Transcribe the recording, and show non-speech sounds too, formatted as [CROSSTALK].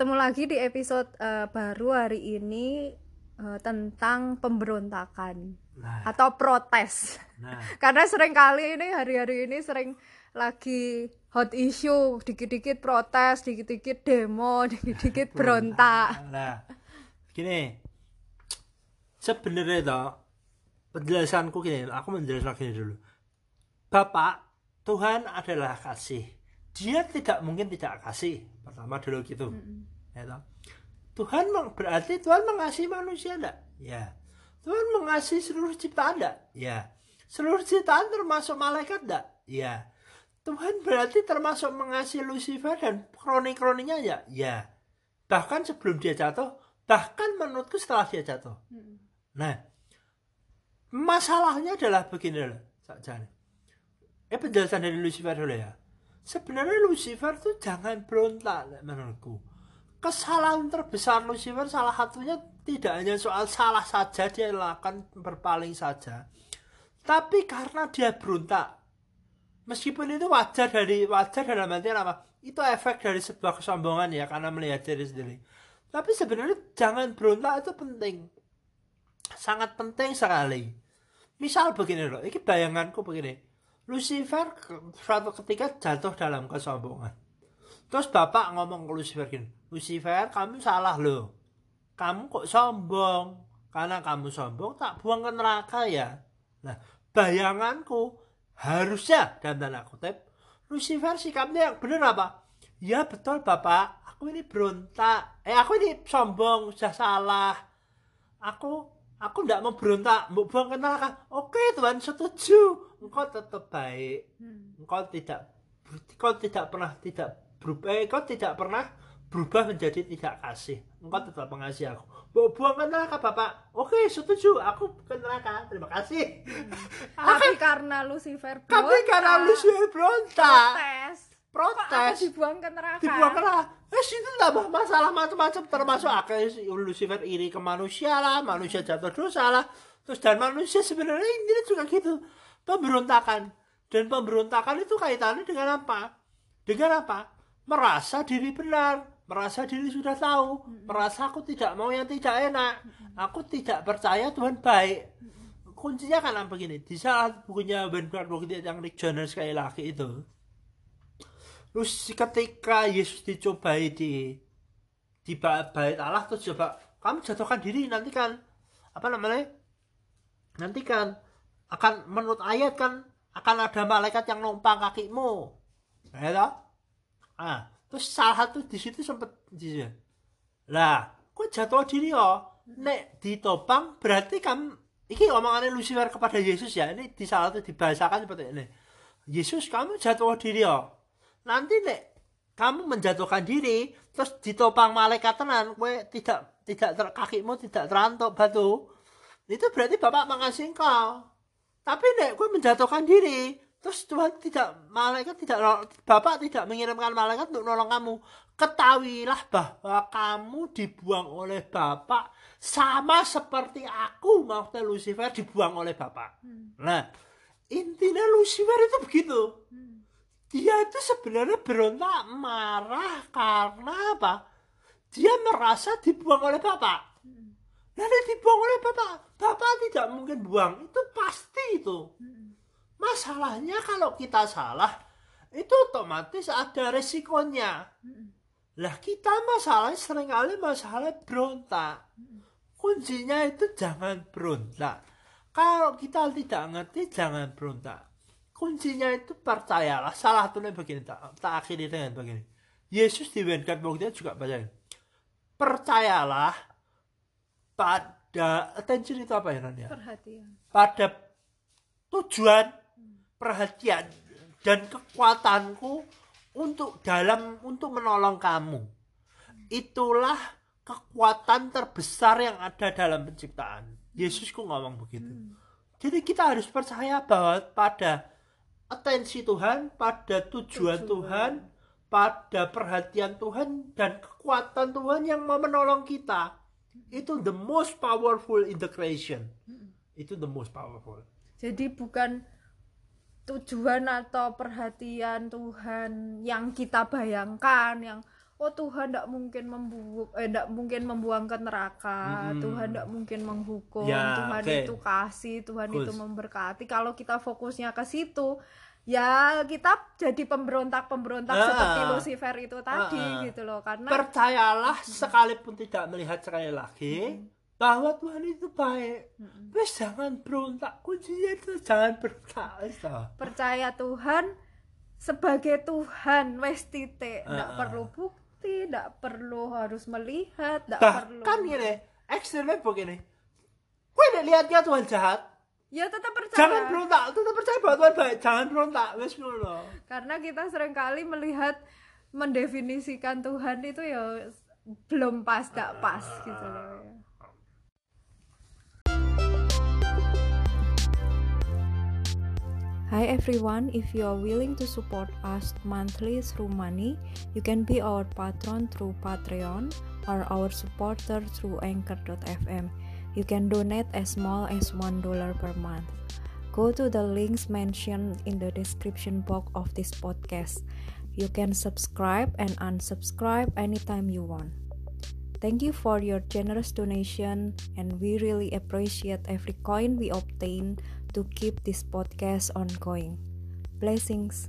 Ketemu lagi di episode eh, baru hari ini eh, tentang pemberontakan Nah, atau protes. nah, [LAUGHS] Karena sering kali ini hari-hari ini sering lagi hot issue, dikit-dikit protes, dikit-dikit demo, [LAUGHS] dikit-dikit berontak. nah, gini. Sebenarnya toh penjelasanku gini, aku menjelaskan gini dulu. Bapak, Tuhan adalah kasih. Dia tidak mungkin tidak kasih. Pertama dulu gitu. Ya toh. Tuhan meng- berarti Tuhan mengasihi manusia enggak? Ya. Tuhan mengasihi seluruh ciptaan enggak? Ya. Seluruh ciptaan termasuk malaikat enggak? Ya. Tuhan berarti termasuk mengasihi Lucifer dan kroni-kroninya ya? Ya. Bahkan sebelum dia jatuh, bahkan menurutku setelah dia jatuh. Nah, masalahnya adalah begini loh. Eh penjelasan dari Lucifer dulu ya. Sebenarnya Lucifer tuh jangan berontak menurutku. Kesalahan terbesar Lucifer salah satunya tidak hanya soal salah saja dia lakukan berpaling saja. Tapi karena dia berontak. Meskipun itu wajar dari wajar dalam artian apa? Itu efek dari sebuah kesombongan ya karena melihat diri sendiri. Tapi sebenarnya jangan berontak itu penting sangat penting sekali. Misal begini loh, ini bayanganku begini. Lucifer suatu ketika jatuh dalam kesombongan. Terus bapak ngomong ke Lucifer gini, Lucifer kamu salah loh. Kamu kok sombong? Karena kamu sombong tak buang ke neraka ya. Nah, bayanganku harusnya dalam tanda kutip Lucifer sikapnya yang benar apa? Ya betul bapak, aku ini berontak. Eh aku ini sombong, sudah salah aku aku tidak mau berontak mau buang ke neraka. Oke Tuhan setuju. Engkau tetap baik. Engkau tidak engkau tidak pernah tidak berubah eh, engkau tidak pernah berubah menjadi tidak kasih. Engkau tetap mengasihi aku. Mau buang ke neraka bapak. Oke setuju. Aku ke neraka. Terima kasih. Tapi karena Lucifer tapi berontak, karena lu sudah berontak. protes, protes dibuang ke neraka? dibuang ke neraka eh itu tambah masalah macam-macam. Termasuk akhirnya Lucifer iri ke manusia lah. Manusia jatuh dosa lah. Terus dan manusia sebenarnya ini juga gitu. Pemberontakan. Dan pemberontakan itu kaitannya dengan apa? Dengan apa? Merasa diri benar. Merasa diri sudah tahu. Merasa aku tidak mau yang tidak enak. Aku tidak percaya Tuhan baik. Kuncinya kan apa begini di saat bukunya Ben Bukti yang Rick Jones sekali lagi itu Terus ketika Yesus dicobai di di ba- bait Allah terus coba kamu jatuhkan diri nanti kan apa namanya? Nanti kan akan menurut ayat kan akan ada malaikat yang numpang kakimu. Ya toh? ah terus salah satu di situ sempat di lah kok jatuh diri oh nek ditopang berarti kamu ini omongannya Lucifer kepada Yesus ya ini di salah satu dibahasakan seperti ini. Yesus kamu jatuh diri oh nanti nek kamu menjatuhkan diri terus ditopang malaikat tenan kue tidak tidak ter, kakimu tidak terantuk batu itu berarti bapak mengasihi engkau. Tapi nek kue menjatuhkan diri terus Tuhan tidak malaikat tidak bapak tidak mengirimkan malaikat untuk nolong kamu ketahuilah bahwa kamu dibuang oleh bapak sama seperti aku maksudnya Lucifer dibuang oleh bapak. Nah intinya Lucifer itu begitu dia itu sebenarnya berontak marah karena apa? Dia merasa dibuang oleh bapak. Lalu dibuang oleh bapak, bapak tidak mungkin buang. Itu pasti itu. Masalahnya kalau kita salah, itu otomatis ada resikonya. Lah kita masalahnya sering kali masalah berontak. Kuncinya itu jangan berontak. Kalau kita tidak ngerti jangan berontak kuncinya itu percayalah. Salah satunya begini tak, tak akhiri dengan begini. Yesus di Buktinya juga baca percayalah pada attention itu apa ya Nan, ya? Perhatian. pada tujuan perhatian dan kekuatanku untuk dalam untuk menolong kamu. Itulah kekuatan terbesar yang ada dalam penciptaan. Yesusku ngomong begitu. Jadi kita harus percaya bahwa pada atensi Tuhan, pada tujuan Tujuan. Tuhan, pada perhatian Tuhan dan kekuatan Tuhan yang mau menolong kita. Itu the most powerful integration. Itu the most powerful. Jadi bukan tujuan atau perhatian Tuhan yang kita bayangkan yang oh Tuhan tidak mungkin membuang eh tidak mungkin membuang ke neraka Mm-mm. Tuhan tidak mungkin menghukum Ya, Tuhan oke. itu kasih Tuhan Bagus. itu memberkati kalau kita fokusnya ke situ ya kita jadi pemberontak-pemberontak Ah. seperti Lucifer itu tadi Ah. gitu loh karena percayalah sekalipun tidak melihat sekali lagi bahwa Tuhan itu baik wes jangan berontak kuncinya itu jangan berontak wes percaya Tuhan sebagai Tuhan wes titik tidak Ah, ah. perlu bukti tidak perlu harus melihat tidak perlu bahkan gini ekstrimnya begini gue udah lihatnya Tuhan jahat ya tetap percaya. jangan berontak tetap percaya bahwa Tuhan baik jangan berontak wes ngono. Karena kita sering kali melihat mendefinisikan Tuhan itu ya belum pas tidak pas gitu loh Hi everyone, if you are willing to support us monthly through money, you can be our patron through Patreon or our supporter through Anchor.fm. You can donate as small as $1 per month. Go to the links mentioned in the description box of this podcast. You can subscribe and unsubscribe anytime you want. Thank you for your generous donation, and we really appreciate every coin we obtain to keep this podcast ongoing. Blessings.